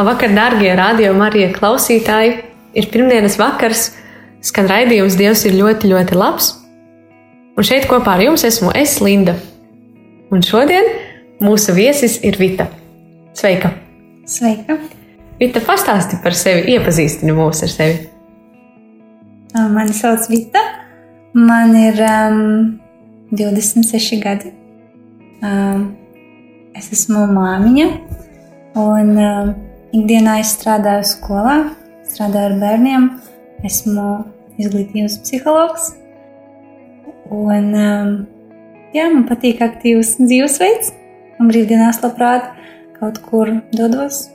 Labvakar, darbie radio Marija klausītāji! Ir pirmdienas vakars, skan raidījums Dievs ir ļoti, ļoti labs. Un šeit kopā ar jums esmu es, Linda. Un šodien mūsu viesis ir Vita. Sveika! Sveika! Vita, pastāsti par sevi, iepazīstini mūs ar sevi. Mani sauc Vita. Man ir um, 26 gadi. Um, es esmu māmiņa. Un um, ikdienā es strādāju skolā, strādāju ar bērniem. Esmu izglītības psihologs. Un, um, jā, man patīk aktīvs dzīvesveids. Un brīvdienās labprāt kaut kur dodos,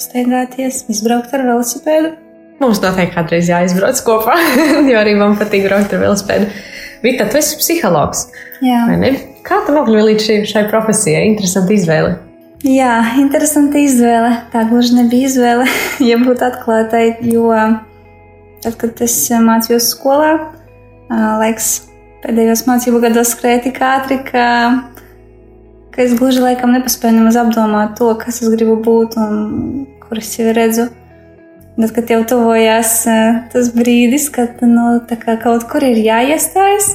staigāties, izbraukt ar velosipēdu. Mums noteikti kādreiz jāizbrauc kopā, jo arī man patīk braukt ar velospēdu. Vita, tu esi psihologs. Jā. Kā tu nokļuvi līdz šai, šai profesijai? Interesanti izvēle. Jā, interesanti izvēle. Tā gluži nebija izvēle, ja būtu atklātai. Jo tad, kad es mācījos skolā, ā, laiks pēdējos mācību gados skrēja tik ātri, ka, ka es gluži laikam nepaspēju nemaz apdomāt to, kas es gribu būt un kur es sevi redzu. Tad, kad jau tuvojās ā, tas brīdis, kad nu, kā kaut kur ir jāiestājas,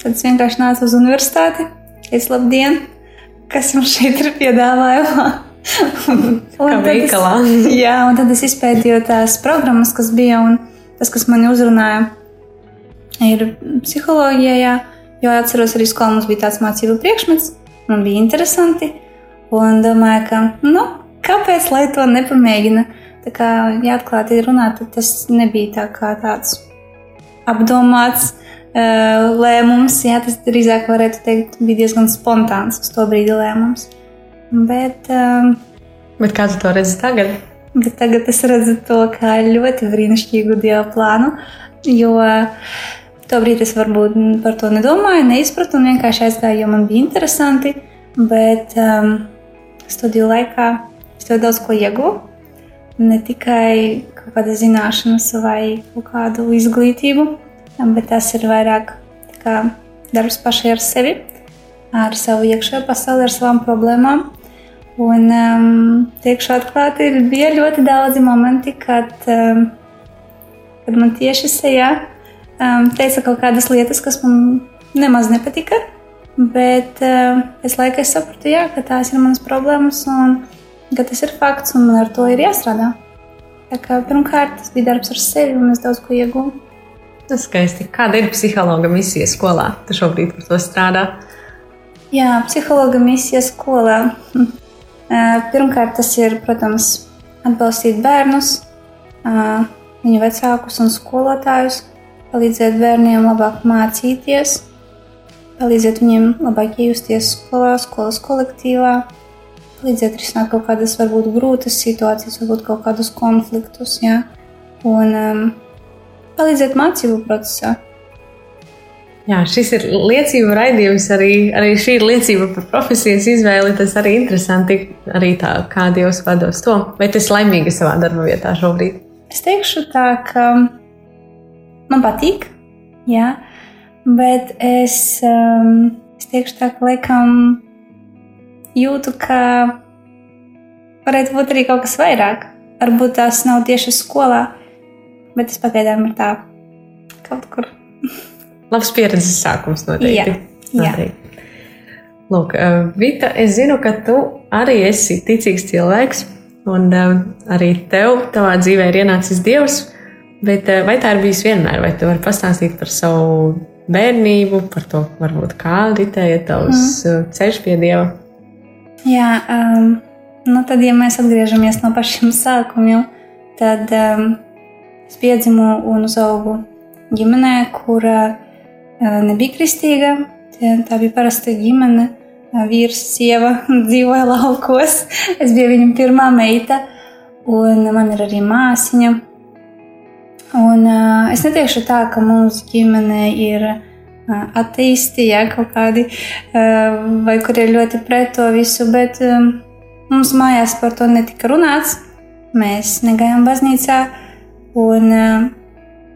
tad es vienkārši nācu uz universitāti. Es labdien! Kas jums šeit ir piedāvājumā. Un veikalā. Es, jā, un tad es izpētīju tās programmas, kas bija, un tas, kas mani uzrunāja, ir psiholoģija, jā, jo atceros arī skolā mums bija tāds mācību priekšmets, man bija interesanti, un domāju, ka, nu, kāpēc lai to nepamēģina? Tā kā, ja atklāti runāt, tad tas nebija tā kā tāds apdomāts lēmums. Jā, tas drīzāk varētu teikt, bija diezgan spontāns uz to brīdi lēmums. Bet, um, Bet kā tu to redzi tagad? bet tagad es redzu to kā ļoti brīnišķīgu dievu plānu, jo tobrīd es varbūt par to nedomāju, neizpratu un vienkārši aizgāju, jo man bija interesanti. Bet um, studiju laikā es ļoti daudz ko ieguvu. Ne tikai kaut kādas zināšanas vai kaut kādu izglītību, bet tas ir vairāk kā darbs pašai ar sevi, ar savu iekšējo pasauli, ar savām problēmām. Un um, teikšu atklāti, bija ļoti daudzi momenti, kad, um, kad man tieši sejā um, teica kaut kādas lietas, kas man nemaz nepatika. Bet um, es laikā sapratu, jā, ka tās ir manas problēmas un ka tas ir fakts un man ar to ir jāstrādā. Tā kā, pirmkārt, tas bija darbs ar sevi un es daudz ko iegūstu. Tas skaisti. Kāda ir psihologa misija skolā? Tu šobrīd par to strādā. Jā, psihologa misija skolā. Hm. Pirmkārt, tas ir, protams, atbalstīt bērnus, viņu vecākus un skolotājus, palīdzēt bērniem labāk mācīties, palīdzēt viņiem labāk iejusties skolā, skolas kolektīvā, palīdzēt risināt kaut kādas varbūt grūtas situācijas, varbūt kaut kādus konfliktus, jā, un um, palīdzēt mācību procesā. Jā, šis ir liecība raidījums. Arī, arī šī ir liecība par profesijas izvēli. Tas arī interesanti, arī tā, kā Dievs vada uz to. Vai tu esi laimīga savā darba vietā šobrīd? Es teikšu tā, ka man patīk, jā, bet es, um, es teikšu tā, ka laikam jūtu, ka varētu būt arī kaut kas vairāk. Varbūt tās nav tieši skolā, bet es pagaidām ir tā kaut kur. Labs pieredzes sākums noteikti. Jā, jā. Noteikti. Lūk, eh, Vita, es zinu, ka tu arī esi ticīgs cilvēks, un eh, arī tev, tavā dzīvē, ir ienācis Dievs. Bet eh, vai tā ir bijis vienmēr, vai tu vari pastāstīt par savu bērnību, par to, varbūt kā ritēja tavs mm. ceļš pie Dieva? Jā, um, nu tad, ja mēs atgriežamies no pašiem sākumiem, tad um, es piedzimu un uzaugu ģimenē, kura uh, nebija kristīga. Tā bija parasta ģimene. Vīrs, sieva dzīvoja laukos. Es biju viņa pirmā meita, un man ir arī māsiņa. Un, uh, es neteikšu tā, ka mūsu ģimene ir uh, attīstīta, ja, kaut kādi, uh, vai kur ir ļoti pret to visu, bet um, mums mājās par to netika runāts. Mēs negājām baznīcā, un uh,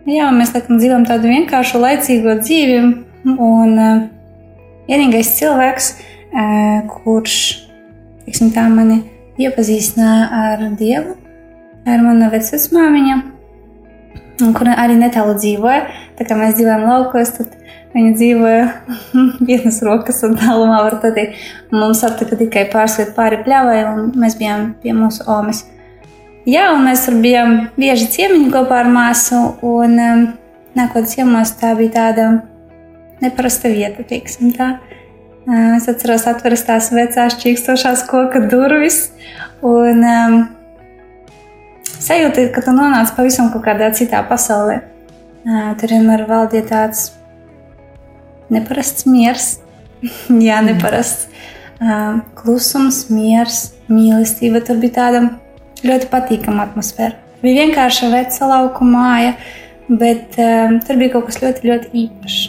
jā, mēs laikam dzīvojam tādu vienkāršu, laicīgo dzīvi. Un uh, vienīgais cilvēks, uh, kurš tiksim, tā, mani iepazīstināja ar Dievu, ir mana vecmāmiņa kur arī netālu dzīvoja. Tā kā mēs dzīvojam laukos, tad viņi dzīvoja vienas rokas un tālumā teikt. Mums aptika tikai pārskriet pāri pļavai, un mēs bijām pie mūsu omes. Jā, un mēs tur bijām bieži ciemiņi kopā ar māsu, un um, nākot ciemos tā bija tāda neparasta vieta, teiksim tā. Uh, es atceros atveras tās vecās čīkstošās koka durvis, un um, sajūta, ka tu nonāc pavisam kaut kādā citā pasaulē. Tur vienmēr valdīja tāds neparasts miers, jā, neparasts klusums, miers, mīlestība. Tur bija tāda ļoti patīkama atmosfēra. Bija vienkārša veca lauka māja, bet um, tur bija kaut kas ļoti, ļoti īpašs.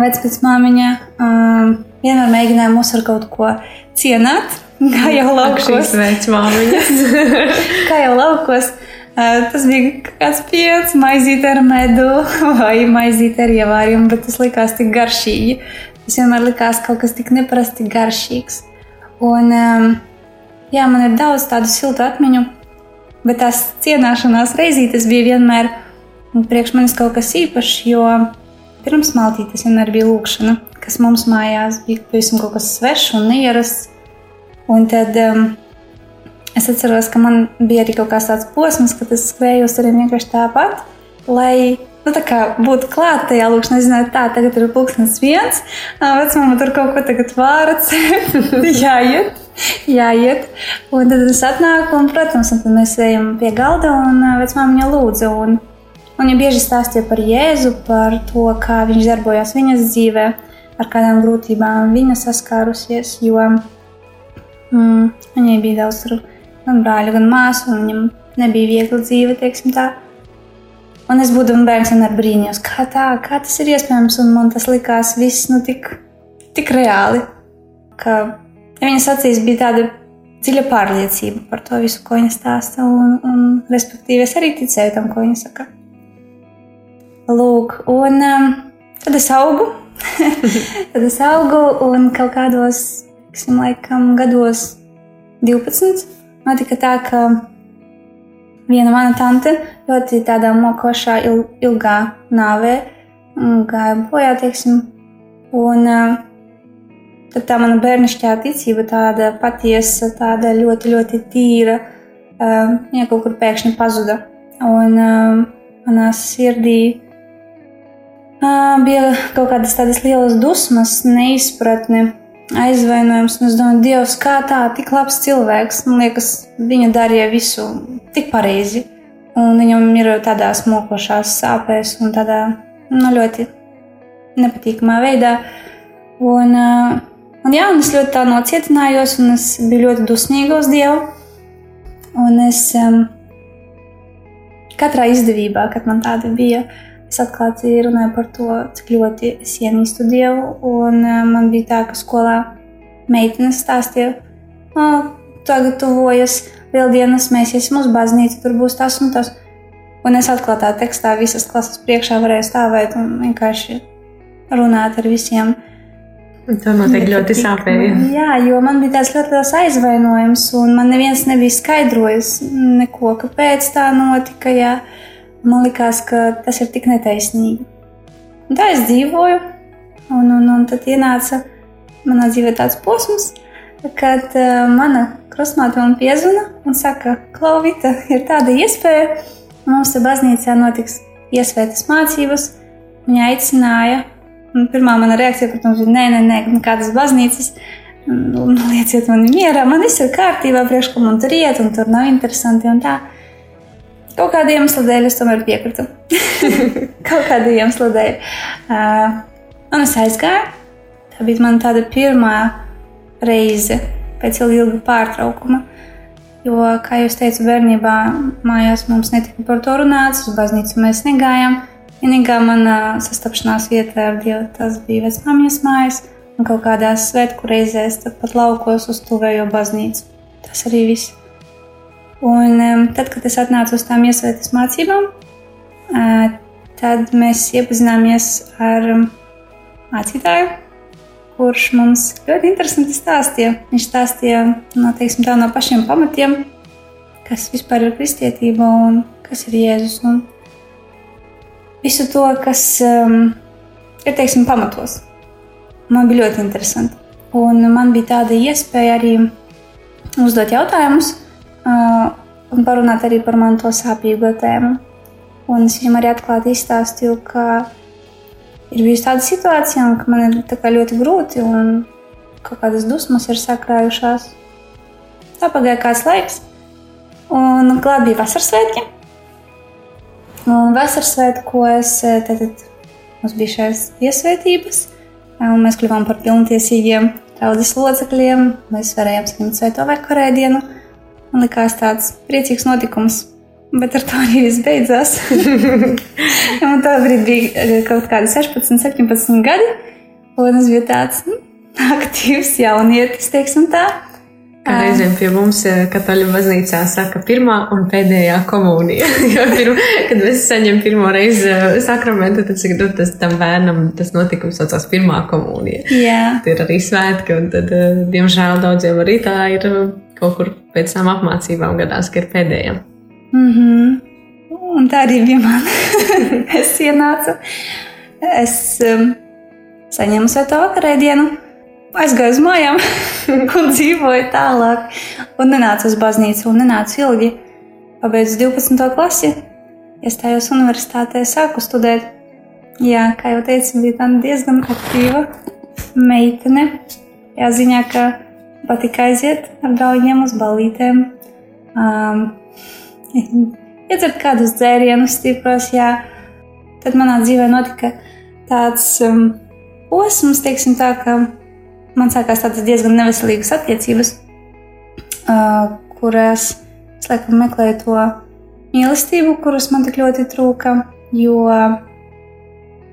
Vecmāmiņa um, vienmēr mēģināja mūs ar kaut ko cienīt, Kā jau laukos. kā jau laukos. Tas bija kāds piens, maizīte ar medu vai maizīte ar ievāriem, bet tas likās tik garšīgi. Tas vienmēr likās kaut kas tik neparasti garšīgs. Un, jā, man ir daudz tādu siltu atmiņu, bet tās cienāšanās reizītes bija vienmēr priekš manis kaut kas īpašs, jo pirms maltītes vienmēr bija lūkšana, kas mums mājās bija pavisam kaut kas svešs un neierasts. Un tad um, es atceros, ka man bija arī kaut kāds tāds posms, kad es skrēju uz turieni vienkārši tāpat, lai nu, tā būtu klāta tajā lūkšanā. Es zināju, tā tagad ir pulkstenis viens, vecmāma tur kaut ko tagad vārat, jāiet. Jāiet. Un tad es atnāku, un, protams, un tad mēs ejam pie galda, un vecmāmiņa lūdza. Un, un viņa bieži stāstīja par Jēzu, par to, kā viņš darbojās viņas dzīvē, ar kādām grūtībām viņa saskārusies. Jo Mm, viņai bija daudz tur, gan brāļu, gan māsu, un viņam nebija viegla dzīve, teiksim tā. Un es būdama bērns, vienmēr brīnījos, kā tā, kā tas ir iespējams, un man tas likās viss nu, tik, tik reāli, ka viņas acīs bija tāda dziļa pārliecība par to visu, ko viņa stāsta, un, un respektīvi es arī ticēju tam, ko viņa saka. Lūk, un um, tad es augu, tad es augu un kaut kādos tiksim, laikam, gados 12. Notika tā, ka viena mana tante ļoti tādā mokošā, il, ilgā nāvē gāja bojā, teiksim, un uh, tad tā mana bērnišķā ticība, tāda patiesa, tāda ļoti, ļoti tīra, uh, viņa kaut kur pēkšņi pazuda. Un uh, manā sirdī uh, bija kaut kādas tādas lielas dusmas, neizpratne aizvainojums. Un es domāju, Dievs, kā tā, tik labs cilvēks. Man liekas, viņa darīja visu tik pareizi. Un viņam ir tādās mokošās sāpēs un tādā nu, ļoti nepatīkamā veidā. Un, un, jā, un es ļoti tā nocietinājos, un es biju ļoti dusmīga uz Dievu. Un es um, katrā izdevībā, kad man tāda bija, Es atklāti runāju par to, cik ļoti es ienīstu Dievu. Un uh, man bija tā, ka skolā meitenes stāstīja, oh, tagad tuvojas lieldienas, mēs iesim uz baznīcu, tur būs tas un tas. Un es atklātā tekstā visas klases priekšā varēju stāvēt un vienkārši runāt ar visiem. Tā noteikti ļoti sāpēja. Jā, jo man bija tāds ļoti liels aizvainojums, un man neviens nebija skaidrojis neko, kāpēc tā notika. Jā. Man liekas, ka tas ir tik netaisnīgi. Un tā es dzīvoju, un, un, un tad ienāca manā dzīvē tāds posms, kad uh, mana krustmāte man piezvana un saka, Klauvita, ir tāda iespēja, mums te baznīcā notiks iesvētas mācības. Viņa aicināja, un pirmā mana reakcija, protams, bija, nē, nē, nē, nekādas baznīcas. Nu, lieciet mani mierā, man viss ir kārtībā, priekš, ka man tur iet, un tur nav interesanti. Un. Kaut kāda iemesla dēļ es tomēr piekrītu. Kaut kāda iemesla dēļ. Uh, un es aizgāju, Tā bija man tāda pirmā reize pēc ilga pārtraukuma. Jo, kā jau teicu, bērnībā mājās mums netika par to runāts, uz baznīcu mēs negājām. Vienīgā manā sastapšanās vietā ar Dievu tas bija vecmāmiņas mājas un kaut kādās svētku reizēs, pat laukos uz tuvējo baznīcu. Tas arī viss. Un tad, kad es atnācu uz tām iesvētas mācībām, tad mēs iepazināmies ar mācītāju, kurš mums ļoti interesanti stāstīja. Viņš stāstīja no, teiksim, tā, no pašiem pamatiem, kas vispār ir kristietība un kas ir Jēzus. Un visu to, kas um, ir teiksim, pamatos. Man bija ļoti interesanti. Un man bija tāda iespēja arī uzdot jautājumus uh, un parunāt arī par manu to sāpīgo tēmu. Un es viņam arī atklāti izstāstīju, ka ir bijusi tāda situācija, ka man ir ļoti grūti un kaut kādas dusmas ir sakrājušās. Tā pagāja kāds laiks, un klāt bija vasaras svētki. Un vasaras svētkos tad mums bija šīs iesvētības, un mēs kļuvām par pilntiesīgiem draudzes locekļiem. Mēs varējām saņemt svēto vakarēdienu, un likās tāds priecīgs notikums. Bet ar to arī viss beidzās. man tā brīdī bija kaut kādi 16, 17 gadi, un es biju tāds nu, aktīvs jaunietis, teiksim tā. Kā reizēm pie mums eh, katoļu baznīcā saka pirmā un pēdējā komunija. kad mēs saņem pirmo reizi eh, sakramentu, tad nu, tas tam bērnam tas notikums saucās pirmā komunija. Jā. Tie ir arī svētki, un tad, eh, diemžēl, daudziem arī tā ir kaut kur pēc tam apmācībām gadās, ka ir pēdējā. Mm -hmm. Un tā arī bija man. es ienācu, es um, saņēmu svēto vakarēdienu aizgāju uz mājām un dzīvoju tālāk. Un nenācu uz baznīcu, un nenācu ilgi. Pabeidzu 12. klasi, iestājos universitātē, sāku studēt. Jā, kā jau teicu, bija diezgan aktīva meitene. Jā, ziņā, ka patika aiziet ar draugiem uz balītēm. Um, iedzert kādus dzērienus stipros, jā. Tad manā dzīvē notika tāds um, posms, teiksim tā, ka man sākās tādas diezgan neveselīgas attiecības, uh, kurās es laikam meklēju to mīlestību, kuras man tik ļoti trūka. Jo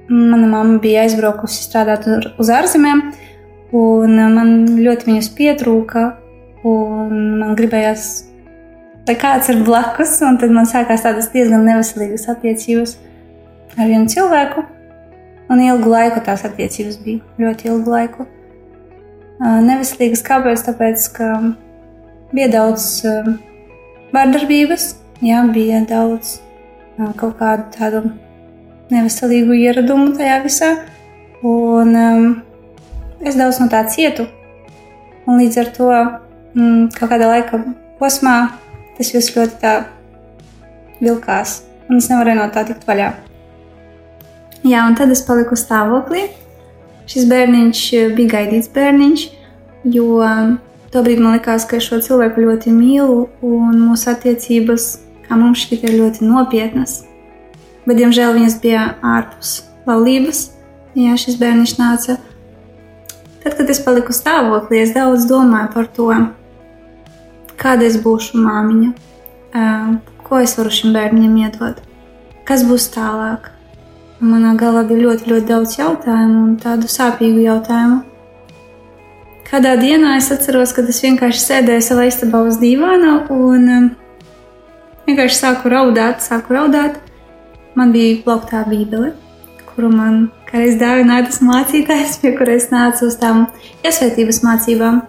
mana mamma bija aizbraukusi strādāt uz ārzemēm, un man ļoti viņas pietrūka. Man gribējās, lai kāds ir blakus, un tad man sākās tādas diezgan neveselīgas attiecības ar vienu cilvēku. Un ilgu laiku tās attiecības bija ļoti ilgu laiku. Neveselīgas kāpēc? Tāpēc, ka bija daudz vārdarbības, jā, bija daudz kaut kādu tādu neveselīgu ieradumu tajā visā. Un um, es daudz no tā cietu. Un līdz ar to mm, kaut kādā laika posmā tas viss ļoti tā vilkās. Un es nevarēju no tā tikt vaļā. Jā, un tad es paliku stāvoklī. Šis bērniņš eh, bija gaidīts bērniņš, jo eh, tobrīd man likās, ka šo cilvēku ļoti mīlu un mūsu attiecības, kā mums šķiet, ir ļoti nopietnas. Bet, diemžēl, viņas bija ārpus laulības. Jā, šis bērniņš nāca. Tad, kad es paliku stāvoklī, es daudz domāju par to, kāda es būšu māmiņa, eh, ko es varu šim bērnam iedot, kas būs tālāk. Manā galvā bija ļoti, ļoti daudz jautājumu un tādu sāpīgu jautājumu. Kādā dienā es atceros, kad es vienkārši sēdēju savā istabā uz dīvāna un um, vienkārši sāku raudāt, sāku raudāt. Man bija plauktā bībele, kuru man kādreiz dāvināja tas mācītājs, pie kuras nācu uz tām iesvētības mācībām.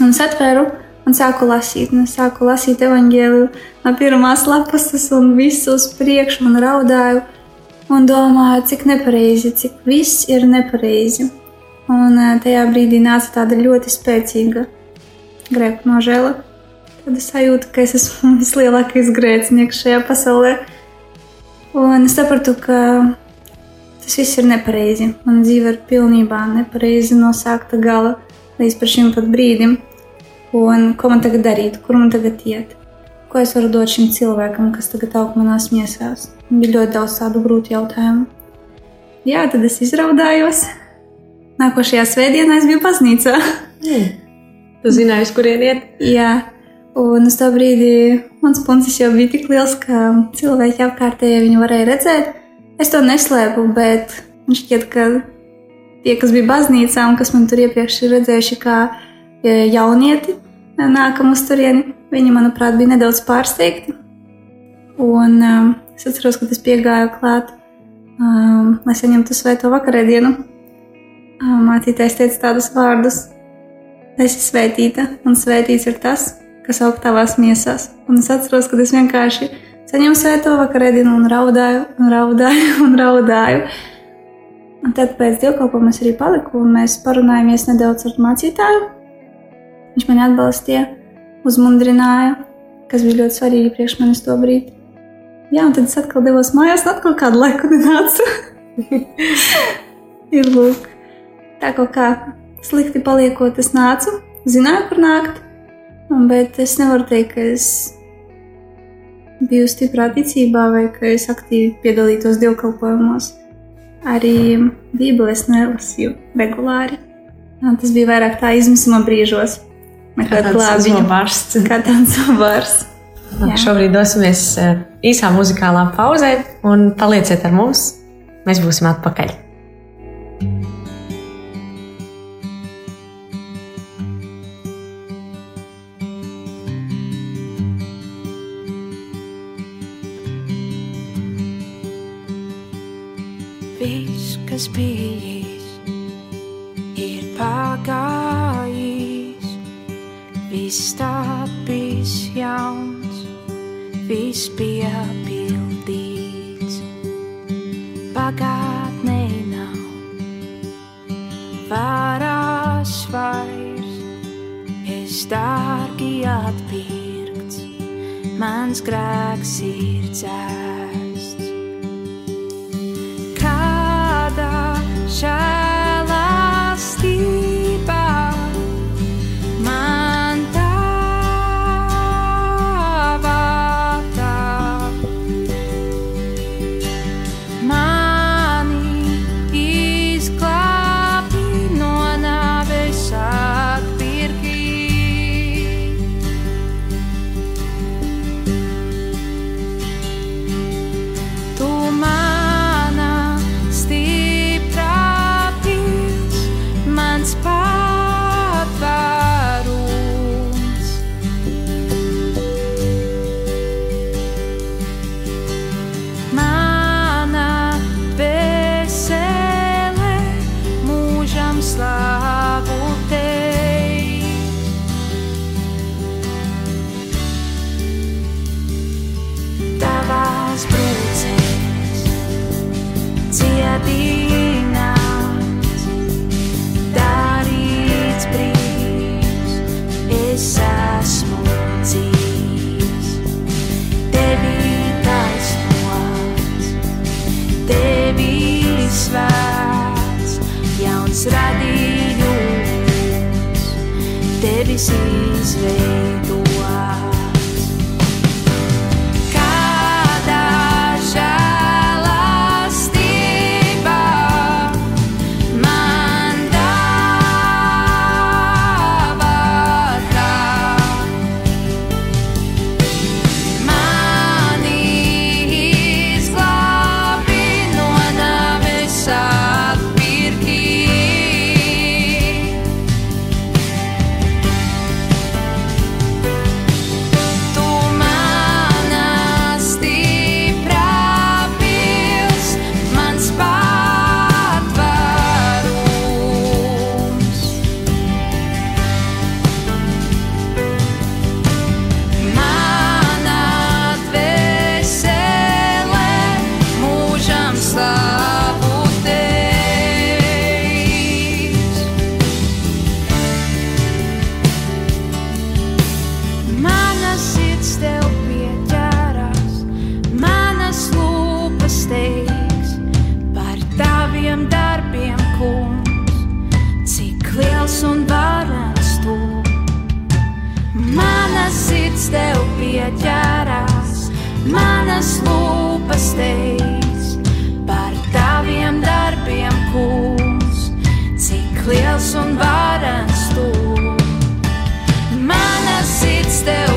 Un es atvēru un sāku lasīt, un es sāku lasīt evaņģēliju no pirmās lapas un visu uz priekšu un raudāju un domāju, cik nepareizi, cik viss ir nepareizi. Un eh, tajā brīdī nāca tāda ļoti spēcīga grēku nožēla. Tad es sajūtu, ka es esmu vislielākais grēcinieks šajā pasaulē. Un es sapratu, ka tas viss ir nepareizi. Man dzīve ir pilnībā nepareizi nosākta gala līdz šim pat brīdim. Un ko man tagad darīt, kur man tagad iet? Ko es varu dot šim cilvēkam, kas tagad aug manās miesās? Bija ļoti daudz tādu grūtu jautājumu. Jā, tad es izraudājos. nākošajā svētdienā es biju baznīcā. Tu zināji, kurien iet? Jā, un uz to brīdi mans puncis jau bija tik liels, ka cilvēki apkārtēji viņu varēja redzēt. Es to neslēpu, bet man šķiet, ka tie, kas bija baznīcā un kas man tur iepriekš ir redzējuši, kā e, jaunieti nākam uz turieni, viņi, manuprāt, bija nedaudz pārsteigti. Un um, es atceros, kad es piegāju klāt, um, lai saņemtu svēto vakarēdienu. Um, mācītājs teica tādus vārdus: Es esmu svētīta, un svētīts ir tas, kas aug tavās miesās. Un es atceros, kad es vienkārši saņēmu svēto vakarēdienu un raudāju, un raudāju, un raudāju. Un tad pēc dievkalpojuma es arī paliku, un mēs parunājāmies nedaudz ar mācītāju. Viņš mani atbalstīja, uzmundrināja, kas bija ļoti svarīgi priekš manis to brīdi. Jā, un tad es atkal devos mājās, un atkal kādu laiku nenācu. ir lūk, tā kaut kā slikti paliekot, es nācu, zināju, kur nākt, bet es nevaru teikt, ka es biju stiprā ticībā vai ka es aktīvi piedalītos dievkalpojumos. Arī Bībeles nelasīju regulāri. Tas bija vairāk tā izmisuma brīžos, nekā tāds glābiņu. zobarsts. Kā tāds. Jā. Šobrīd dosimies eh, īsā muzikālā pauzē un palieciet ar mums. Mēs būsim atpakaļ. Viss piepildīts. Pagātnē nav varas vairs, es dārgi atpirkts, mans grēks ir dzēsts kas tev pieķērās, manas lūpas teiks par taviem darbiem, kungs, cik liels un varens tu. Manas sirds tev pieķērās, manas lūpas teiks par taviem darbiem, kungs, cik liels un varens tu. Manas sirds tev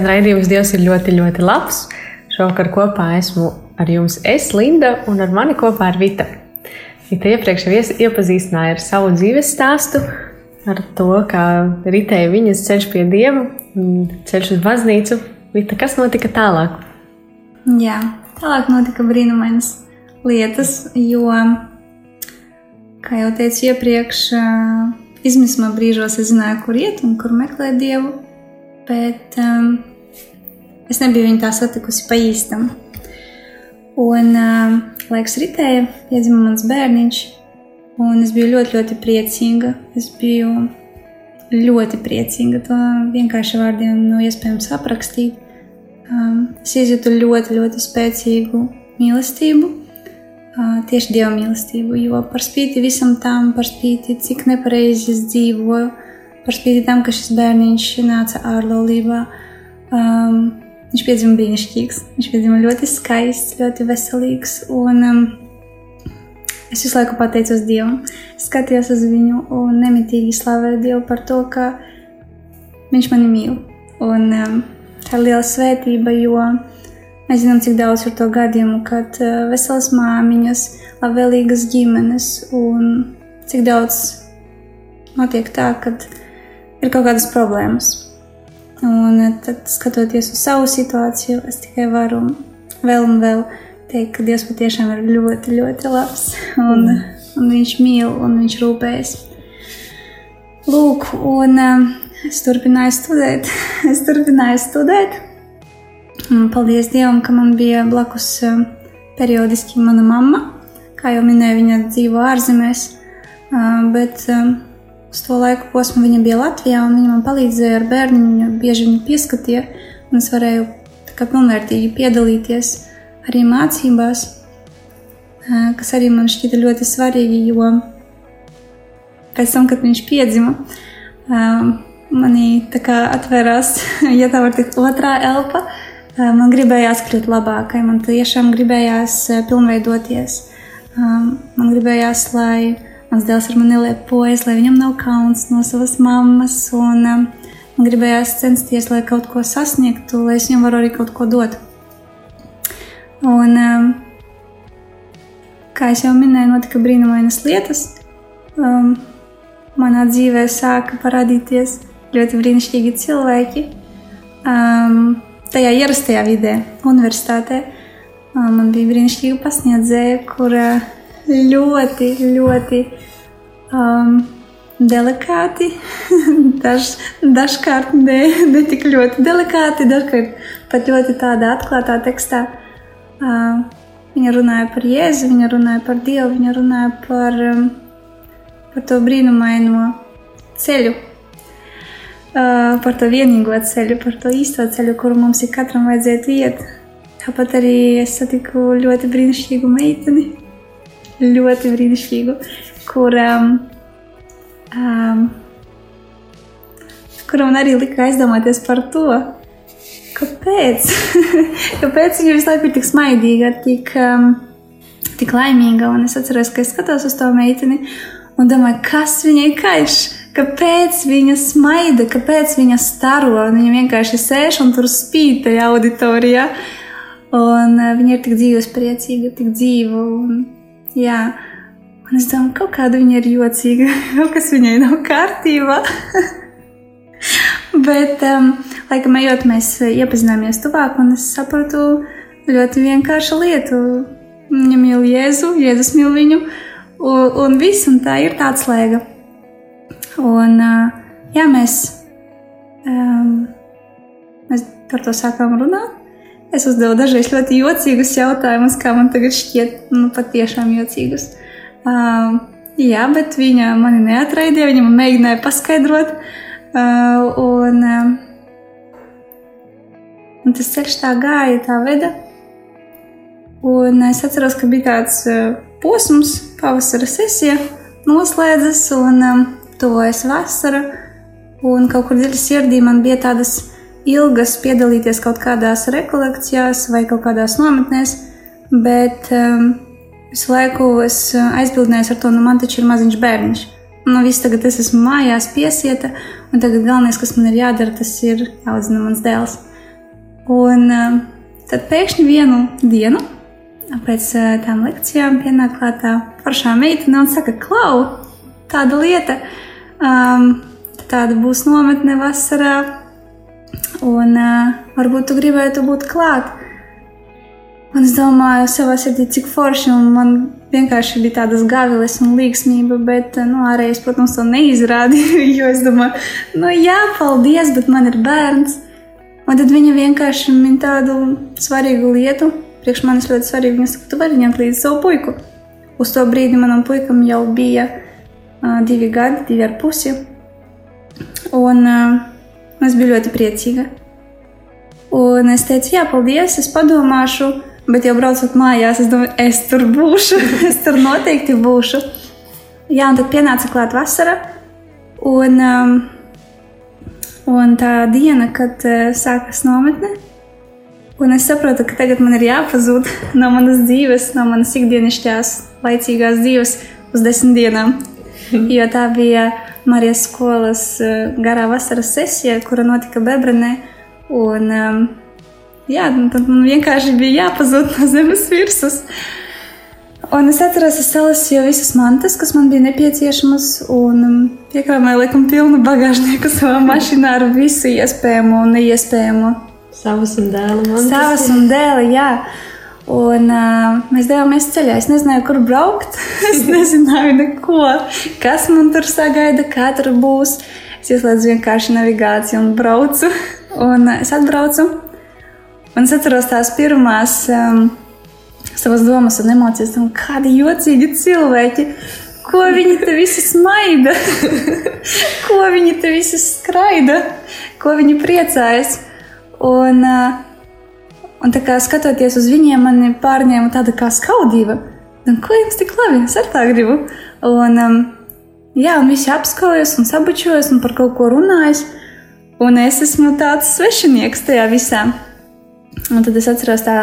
Skan raidījums Dievs ir ļoti, ļoti labs. Šovakar kopā esmu ar jums es, Linda, un ar mani kopā ir Vita. Vita iepriekš jau iepazīstināja ar savu dzīves stāstu, ar to, kā ritēja viņas ceļš pie Dieva, ceļš uz baznīcu. Vita, kas notika tālāk? Jā, tālāk notika brīnumainas lietas, jo, kā jau teicu iepriekš, ā, izmisumā brīžos es zināju, kur iet un kur meklēt dievu, bet um, es nebiju viņu tā satikusi pa īstam. Un um, laiks ritēja, piedzima mans bērniņš, un es biju ļoti, ļoti priecīga. Es biju ļoti priecīga. To vienkārši vārdiem nav iespējams aprakstīt. Um, es izjūtu ļoti, ļoti spēcīgu mīlestību, uh, tieši dieva mīlestību. Jo par spīti visam tam, par spīti cik nepareizi es dzīvoju, par spīti tam, ka šis bērniņš nāca ārlaulībā, um, viņš piedzima brīnišķīgs. Viņš piedzima ļoti skaists, ļoti veselīgs. Un, um, es visu laiku pateicos Dievam, skatījos uz viņu un nemitīgi slavēju Dievu par to, ka viņš mani mīl. Un, um, tā ir liela svētība, jo mēs zinām, cik daudz ir to gadījumu, kad uh, veselas māmiņas, labvēlīgas ģimenes un cik daudz notiek tā, kad ir kaut kādas problēmas. Un uh, tad, skatoties uz savu situāciju, es tikai varu vēl un vēl teikt, ka Dievs patiešām ir ļoti, ļoti labs. Un, un viņš mīl un viņš rūpējas. Lūk, un um, es turpināju studēt. Es turpināju studēt. Un paldies Dievam, ka man bija blakus um, periodiski mana mamma. Kā jau minēju, viņa dzīvo ārzemēs, bet uz to laiku posmu viņa bija Latvijā, un viņa man palīdzēja ar bērnu. Viņa bieži viņu pieskatīja, un es varēju pilnvērtīgi piedalīties arī mācībās, kas arī man šķita ļoti svarīgi, jo pēc tam, kad viņš piedzima, manī atvērās, ja tā var teikt, otrā elpa. Man gribējās kļūt labākai, man tiešām gribējās pilnveidoties. Man gribējās, lai mans dēls ar mani lepojas, lai viņam nav kauns no savas mammas. Un, um, man gribējās censties, lai kaut ko sasniegtu, lai es viņam varu arī kaut ko dot. Un, um, kā jau minēju, notika brīnumainas lietas. Um, manā dzīvē sāka parādīties ļoti brīnišķīgi cilvēki. Um, tajā ierastajā vidē, universitātē, um, man bija brīnišķīga pasniedzēja, kura ļoti, ļoti um, delikāti, daž, dažkārt ne, ne tik ļoti delikāti, dažkārt pat ļoti tādā atklātā tekstā. Um, viņa runāja par Jēzu, viņa runāja par Dievu, viņa runāja par, um, par to brīnumaino ceļu, uh, par to vienīgo ceļu, par to īsto ceļu, kuru mums ir katram vajadzētu iet. Tāpat arī es satiku ļoti brīnišķīgu meiteni, ļoti brīnišķīgu, kur, um, um, kura man arī lika aizdomāties par to, kāpēc, kāpēc viņa visu laiku ir tik smaidīga, tik, um, tik laimīga. Un es atceros, ka es skatos uz to meiteni un domāju, kas viņai kaiš. Kāpēc viņa smaida, kāpēc viņa staro? Viņa vienkārši sēž un tur spīd tajā auditorijā. Un uh, viņa ir tik dzīves priecīga, tik dzīva. Un, jā, un es domāju, kaut kāda viņa ir jocīga, kaut kas viņai nav kārtībā. Bet, um, laikam, ejot, mēs iepazināmies tuvāk, un es sapratu ļoti vienkāršu lietu. Viņa mīl Jēzu, Jēzus mīl viņu, un, un viss, un tā ir tāds slēga. Un, uh, jā, mēs, um, mēs par to sākām runāt. Es uzdevu dažreiz ļoti jocīgus jautājumus, kā man tagad šķiet, nu, patiešām jocīgus. Um, jā, bet viņa mani neatraidīja, viņa man mēģināja paskaidrot. Uh, un, um, un tas ceļš tā gāja, tā veda. Un es atceros, ka bija tāds uh, posms, pavasara sesija, noslēdzas un um, tuvojas vasara. Un kaut kur dziļi sirdī man bija tādas ilgas piedalīties kaut kādās rekolekcijās vai kaut kādās nometnēs, bet um, visu laiku es uh, aizbildnējos ar to, nu man taču ir maziņš bērniņš. Nu, viss tagad es esmu mājās, piesieta, un tagad galvenais, kas man ir jādara, tas ir jāaudzina mans dēls. Un um, tad pēkšņi vienu dienu pēc uh, tām lekcijām pienāk klātā foršā meitene un saka, klau, tāda lieta, um, tāda būs nometne vasarā, un uh, varbūt tu gribētu būt klāt. Un es domāju, savā sirdī, cik forši, un man vienkārši bija tādas gaviles un līgsmība, bet, nu, ārēji es, protams, to neizrādīju, jo es domāju, nu, jā, paldies, bet man ir bērns. Un tad viņa vienkārši min tādu svarīgu lietu, priekš manis ļoti svarīgu, viņa saka, tu vari ņemt līdzi savu puiku. Uz to brīdi manam puikam jau bija uh, divi gadi, divi ar pusi, un uh, es biju ļoti priecīga. Un es teicu, jā, paldies, es padomāšu, bet jau braucot mājās, es domāju, es tur būšu, es tur noteikti būšu. Jā, un tad pienāca klāt vasara, un, um, un tā diena, kad uh, sākas nometne, un es saprotu, ka tagad man ir jāpazūd no manas dzīves, no manas ikdienišķās, laicīgās dzīves uz desmit dienām. Jo tā bija Marijas skolas uh, garā vasaras sesija, kura notika Bebrenē. Un, um, jā, nu, tad man vienkārši bija jāpazūd no zemes virsmas. Un es atceros, es salasīju visas mantas, kas man bija nepieciešamas, un um, iekrāmēju laikam pilnu bagāžnieku savā mašīnā ar visu iespējamo un neiespējamo. Savas un dēla man. Savas un dēla, jā. Un uh, mēs devāmies ceļā. Es nezināju, kur braukt. es nezināju, neko, kas man tur sagaida, kā tur būs. Es ieslēdzu vienkārši navigāciju un braucu. Un uh, es atbraucu. Un es atceros tās pirmās um, savas domas un emocijas, un kādi jocīgi cilvēki. Ko viņi te visi smaida, ko viņi te visi skraida, ko viņi priecājas. Un, uh, un tā kā skatoties uz viņiem, man pārņēma tāda kā skaudība. Un, ko jums tik labi? Es arī tā gribu. Un, um, jā, un visi apskaujas un sabučojas un par kaut ko runājas. Un es esmu tāds svešinieks tajā visā. Un tad es atceros, tā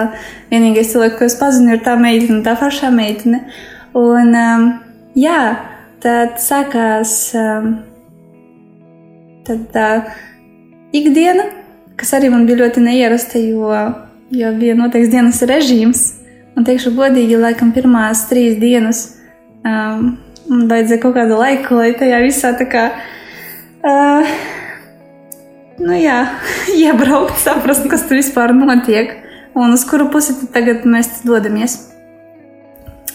vienīgais cilvēks, ko es pazinu, ir tā meitene, tā pašā meitene. Un, um, jā, tad sākās um, tad tā ikdiena, kas arī man bija ļoti neierasta, jo, jo bija noteikts dienas režīms. Un teikšu godīgi, laikam pirmās trīs dienas um, vajadzēja kaut kādu laiku, lai tajā visā tā kā. Uh, nu jā, iebraukt, saprast, kas tur vispār notiek un uz kuru pusi tagad mēs dodamies.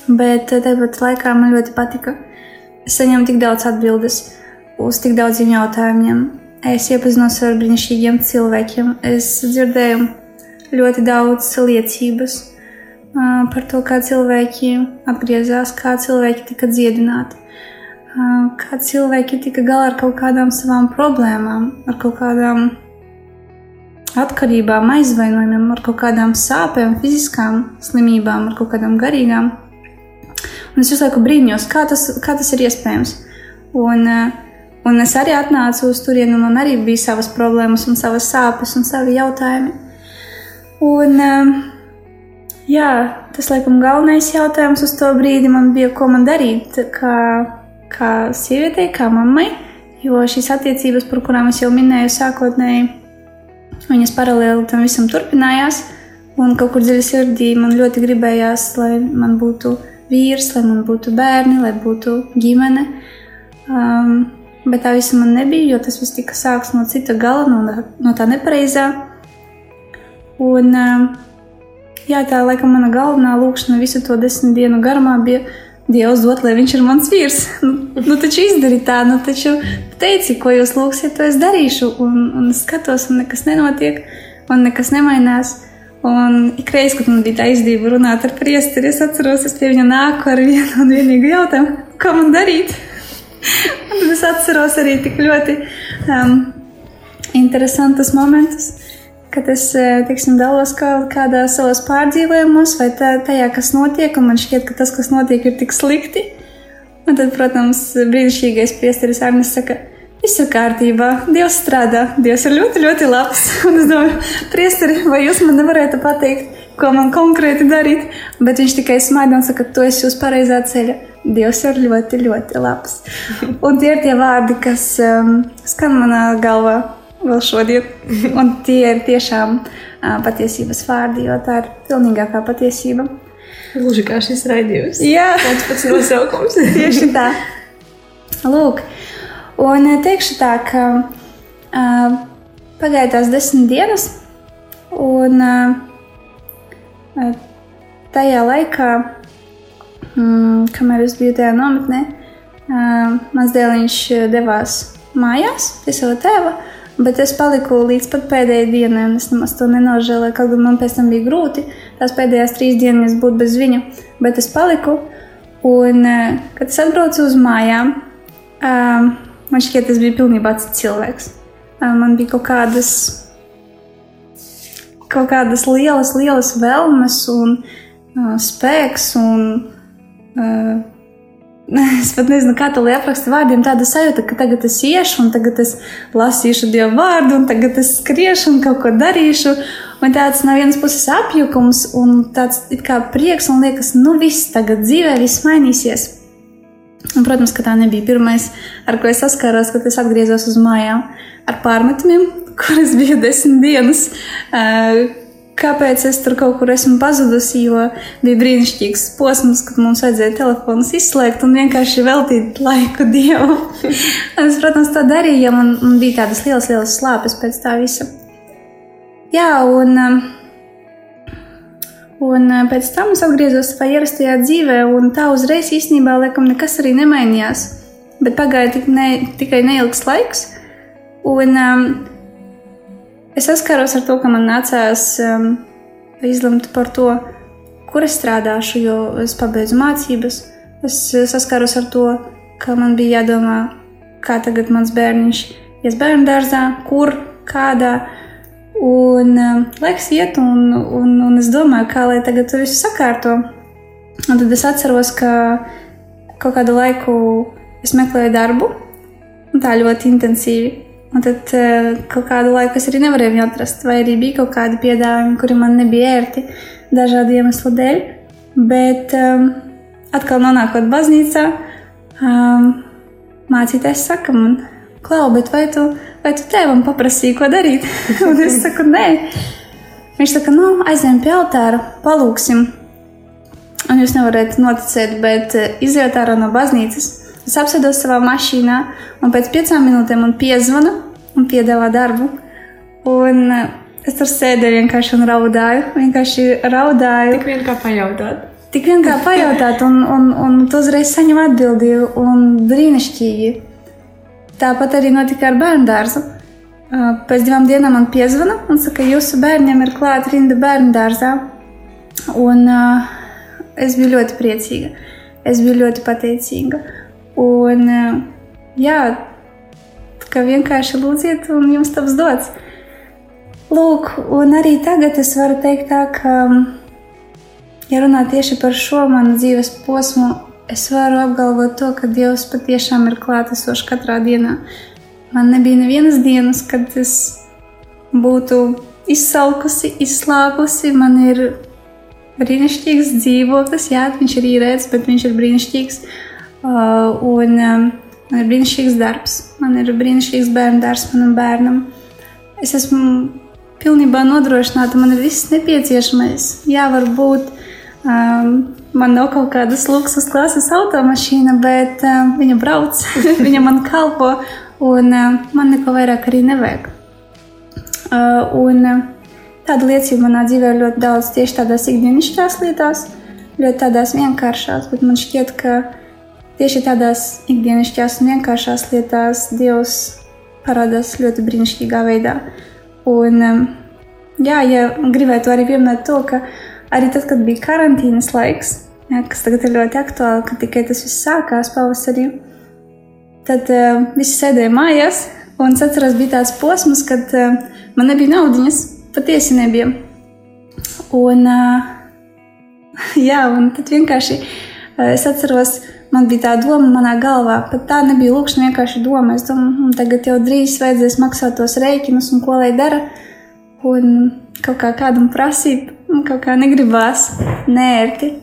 Bet tāpat laikā man ļoti patika. Es saņēmu tik daudz atbildes uz tik daudziem jautājumiem. Es iepazinos ar brīnišķīgiem cilvēkiem. Es dzirdēju ļoti daudz liecības par to, kā cilvēki atgriezās, kā cilvēki tika dziedināti, kā cilvēki tika galā ar kaut kādām savām problēmām, ar kaut kādām atkarībām, aizvainojumiem, ar kaut kādām sāpēm, fiziskām slimībām, ar kaut kādām garīgām. Un es visu laiku brīnījos, kā tas, kā tas ir iespējams. Un, un es arī atnācu uz turieni, un man arī bija savas problēmas, un savas sāpes un savi jautājumi. Un, uh, jā, tas laikam galvenais jautājums uz to brīdi man bija, ko man darīt kā, kā sievietei, kā mammai. Jo šīs attiecības, par kurām es jau minēju, sākotnēji Viņas paralēli tam visam turpinājās, un kaut kur dziļi sirdī man ļoti gribējās, lai man būtu vīrs, lai man būtu bērni, lai būtu ģimene. Um, bet tā visa man nebija, jo tas viss tika sākts no cita gala, no, no tā nepareizā. Un, um, jā, tā laikam mana galvenā lūkšana visu to desmit dienu garumā bija Dievs dot, lai viņš ir mans vīrs. Nu, nu taču izdari tā, nu taču teici, ko jūs lūgsiet, to es darīšu. Un, un es skatos, un nekas nenotiek, un nekas nemainās. Un ik reiz, kad man bija tā izdevība runāt ar priesteri, es atceros, es pie viņa nāku ar vienu un vienīgu jautājumu, ko man darīt. un es atceros arī tik ļoti um, interesantus momentus kad es teiksim, dalos kādā savos pārdzīvojumos, vai tā, tajā, kas notiek, un man šķiet, ka tas, kas notiek, ir tik slikti. Un tad, protams, brīnišķīgais priesteris Arnis saka, viss ir kārtībā, Dievs strādā, Dievs ir ļoti, ļoti labs. Un es domāju, priesteri, vai jūs man nevarētu pateikt, ko man konkrēti darīt? Bet viņš tikai smaida un saka, tu esi uz pareizā ceļa. Dievs ir ļoti, ļoti labs. Un tie ir tie vārdi, kas um, skan manā galvā vēl šodien. Un tie ir tiešām uh, patiesības vārdi, jo tā ir pilnīgākā patiesība. Gluži kā šis raidījums. Jā, Tāds pats nosaukums. tieši tā. Lūk, un teikšu tā, ka uh, pagāja tās desmit dienas, un uh, tajā laikā, mm, kamēr es biju tajā nometnē, uh, mans dēliņš devās mājās pie sava tēva. Bet es paliku līdz pat pēdējai dienai, un es nemaz to nenožēloju. Kaut gan man pēc tam bija grūti tās pēdējās trīs dienas būt bez viņa. Bet es paliku, un eh, kad es atbraucu uz mājām, um, man šķiet, tas bija pilnībā cits cilvēks. Um, man bija kaut kādas, kaut kādas lielas, lielas vēlmes un spēks. Un, Es pat nezinu, kā to aprakstīt vārdiem. Tāda sajūta, ka tagad es iešu, un tagad es lasīšu dievu vārdu, un tagad es skriešu un kaut ko darīšu. Un tāds no vienas puses apjukums, un tāds kā prieks, un liekas, nu viss tagad dzīvē, viss mainīsies. Un, protams, ka tā nebija pirmais, ar ko es saskāros, kad es atgriezos uz mājām ar pārmetumiem, kuras biju desmit dienas. Uh, kāpēc es tur kaut kur esmu pazudusi, jo bija brīnišķīgs posms, kad mums vajadzēja telefonus izslēgt un vienkārši veltīt laiku dievam. es, protams, to darīju, jo man, man bija tādas lielas, lielas slāpes pēc tā visa. Jā, un, un pēc tam es atgriezos savā ierastajā dzīvē, un tā uzreiz īstenībā laikam nekas arī nemainījās. Bet pagāja tik ne, tikai neilgs laiks. Un, um, Es saskāros ar to, ka man nācās um, izlemt par to, kur es strādāšu, jo es pabeidzu mācības. Es saskāros ar to, ka man bija jādomā, kā tagad mans bērniņš ies bērnu dārzā, kur, kādā. Un um, laiks iet, un, un, un es domāju, kā lai tagad to visu sakārto. Un tad es atceros, ka kaut kādu laiku es meklēju darbu, un tā ļoti intensīvi. Un tad uh, kaut kādu laiku es arī nevarēju viņu atrast, vai arī bija kaut kādi piedāvājumi, kuri man nebija ērti dažādu iemeslu dēļ. Bet um, atkal nonākot baznīcā, um, mācītājs saka man, Klau, bet vai tu, vai tu tēvam paprasīji, ko darīt? Un es saku, nē. Viņš saka, nu, aizējām pie altāra, palūksim. Un jūs nevarat noticēt, bet izjūt ārā no baznīcas. Es apsēdos savā mašīnā, un pēc piecām minūtēm man piezvana un piedāvā darbu. Un es tur sēdēju vienkārši un raudāju. Vienkārši raudāju. Tik vien kā pajautāt. Tik vien kā pajautāt, un, un, un tu uzreiz saņem atbildību, un brīnišķīgi. Tāpat arī notika ar bērnu dārzu. Uh, Pēc divām dienām man piezvana un saka, jūsu bērniem ir klāta rinda bērnu dārzā. Un uh, es biju ļoti priecīga. Es biju ļoti pateicīga. Un, jā, ka vienkārši lūdziet, un jums taps dots. Lūk, un arī tagad es varu teikt tā, ka, ja runā tieši par šo manu dzīves posmu, es varu apgalvot to, ka Dievs patiešām ir klātesošs katrā dienā. Man nebija nevienas dienas, kad es būtu izsalkusi, izslāpusi. Man ir brīnišķīgs dzīvoklis, jā, viņš ir īrēts, bet viņš ir brīnišķīgs. Uh, un um, man ir brīnišķīgs darbs, man ir brīnišķīgs bērnu darbs manam bērnam. Es esmu pilnībā nodrošināta, man ir viss nepieciešamais. Jā, varbūt um, man nav kaut kādas luksus klases automašīna, bet um, viņa brauc, viņa man kalpo, un um, man neko vairāk arī nevajag. Uh, un, um, Tāda liecība manā dzīvē ir ļoti daudz tieši tādās ikdienišķās lietās, ļoti tādās vienkāršās, bet man šķiet, ka tieši tādās ikdienišķās un vienkāršās lietās Dievs parādās ļoti brīnišķīgā veidā. Un, jā, ja gribētu arī pieminēt to, ka arī tad, kad bija karantīnas laiks, jā, kas tagad ir ļoti aktuāli, kad tikai tas viss sākās pavasarī, tad uh, visi sēdēja mājās. Un es atceros, bija tāds posms, kad uh, man nebija naudiņas, patiesi nebija. Un, uh, jā, un tad vienkārši uh, es atceros, man bija tā doma manā galvā, pat tā nebija lūkšana, vienkārši doma. Es domāju, "Mm, tagad jau drīz vajadzēs maksāt tos rēķinus un ko lai dara. Un kaut kā kādam prasīt, kaut kā negribās, nērti.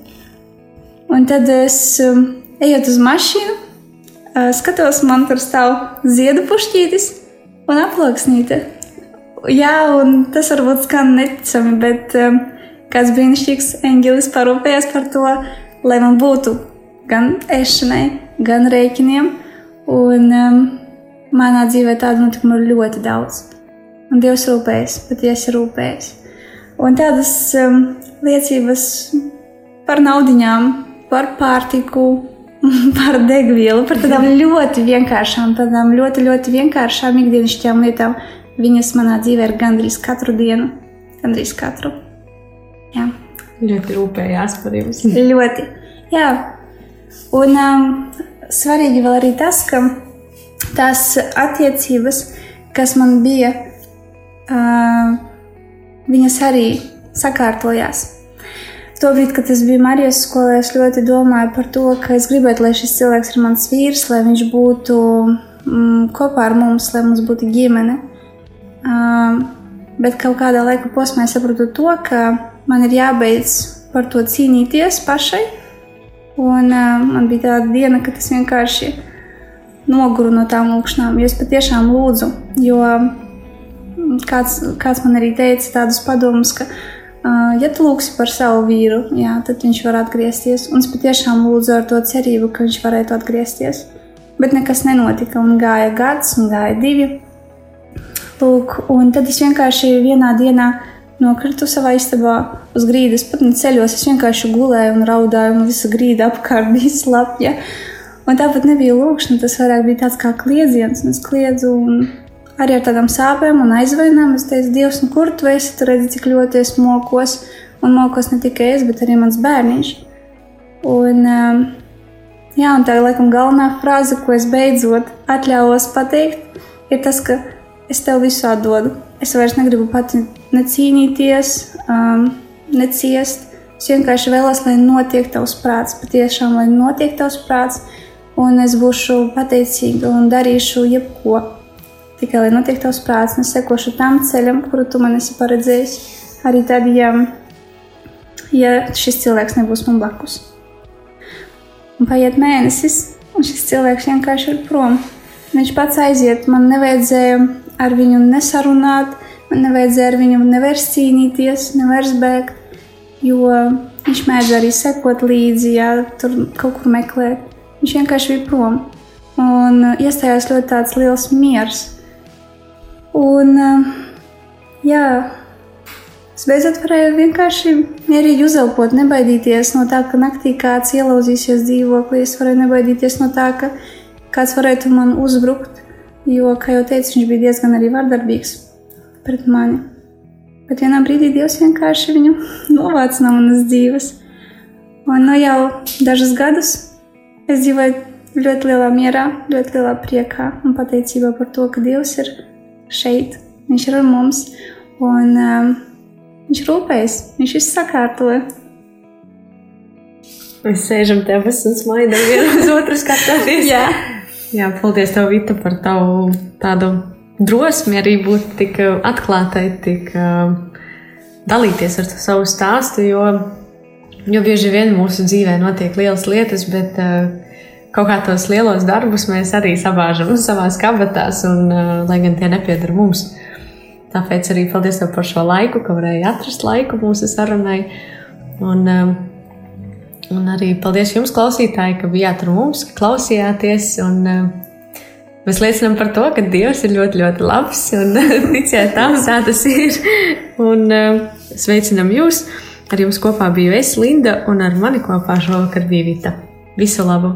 Un tad es um, ejot uz mašīnu, uh, skatos, man tur stāv ziedu pušķītis un aploksnīte. Jā, un tas varbūt skan neticami, bet um, kāds brīnišķīgs eņģelis parūpējās par to, lai man būtu gan ēšanai, gan rēķiniem. Un um, manā dzīvē tādu notikumu ir ļoti daudz. Un Dievs rūpējas, patiesi rūpējas. Un tādas um, liecības par naudiņām, par pārtiku, par degvielu, par tādām ļoti vienkāršām, tādām ļoti, ļoti vienkāršām ikdienišķām lietām. Viņas manā dzīvē ir gandrīz katru dienu, gandrīz katru. Jā, Ļoti rūpējās par jums. ļoti. Jā. Un um, svarīgi vēl arī tas, ka tās attiecības, kas man bija, uh, viņas arī sakārtojās. Tobrīd, kad es biju Marijas skolā, es ļoti domāju par to, ka es gribētu, lai šis cilvēks ir mans vīrs, lai viņš būtu mm, kopā ar mums, lai mums būtu ģimene. Um, bet kaut kādā laika posmā es sapratu to, ka man ir jābeidz par to cīnīties pašai. Un uh, man bija tāda diena, kad es vienkārši noguru no tām lūkšanām, jo es patiešām lūdzu. Jo kāds, kāds man arī teica tādus padomus, ka, uh, ja tu lūgsi par savu vīru, jā, tad viņš var atgriezties. Un es patiešām lūdzu ar to cerību, ka viņš varētu atgriezties. Bet nekas nenotika, un gāja gads, un gāja divi. Lūk, un tad es vienkārši vienā dienā nokritu savā istabā uz grīdas, pat ne ceļos. Es vienkārši gulēju un raudāju, un visa grīda apkārt bija slapja. Un tāpat nebija lūkšana, tas vairāk bija tāds kā kliedziens, un es kliedzu. Un arī ar tādām sāpēm un aizvainojumiem es teicu, Dievs, nu kur tu esi? Tu redzi, cik ļoti es mokos, un mokos ne tikai es, bet arī mans bērniņš. Un, um, jā, un tā ir laikam galvenā frāze, ko es beidzot atļāvos pateikt, ir tas, ka es tev visu atdodu. Es vairs negribu pati necīnīties, um, neciest. Es vienkārši vēlos, lai notiek tavs prāts, patiešām, lai notiek tavs prāts, un es būšu pateicīga un darīšu jebko. Tikai lai notiek tavs prāts, un es sekošu tam ceļam, kuru tu man esi paredzējis. Arī tad, ja, ja šis cilvēks nebūs man blakus. Un paiet mēnesis, un šis cilvēks vienkārši ir prom. Viņš pats aiziet, man nevajadzēja ar viņu nesarunāt, man nevajadzēja ar viņu nevairs cīnīties, nevairs bēgt, jo viņš mēdz arī sekot līdzi, ja tur kaut kur meklēt. Viņš vienkārši bija prom. Un uh, iestājās ļoti tāds liels miers. Un, uh, jā, es beidzot varēju vienkārši mierīgi uzelpot, nebaidīties no tā, ka naktī kāds ielauzīsies dzīvoklī. Es varēju nebaidīties no tā, ka kāds varētu man uzbrukt, jo, kā jau teicu, viņš bija diezgan arī vardarbīgs pret mani. Bet vienā brīdī Dievs vienkārši viņu novāca no manas dzīves. Un nu jau dažus gadus es dzīvoju ļoti lielā mierā, ļoti lielā priekā un pateicībā par to, ka Dievs ir šeit, Viņš ir ar mums un um, Viņš rūpējas, Viņš visu sakārtoja. Mēs sēžam te abas un smaidām vienam uz otru skatoties. Jā. Paldies tev, Vita, par tavu tādu drosmi arī būt tik uh, atklātai, tik uh, dalīties ar savu stāstu, jo, jo bieži vien mūsu dzīvē notiek lielas lietas, bet uh, kaut kā tos lielos darbus mēs arī sabāžam savā kabatās, un lai gan tie nepiedara mums. Tāpēc arī paldies tev par šo laiku, ka varēji atrast laiku mūsu sarunai. Un, um, Un arī paldies jums, klausītāji, ka bijāt ar mums, ka klausījāties. Un, uh, mēs liecinām par to, ka Dievs ir ļoti, ļoti labs un ticiet tam, tā tas ir. Un uh, sveicinam jūs! Ar jums kopā biju es, Linda, un ar mani kopā šovakar bija Vita. Visu labu!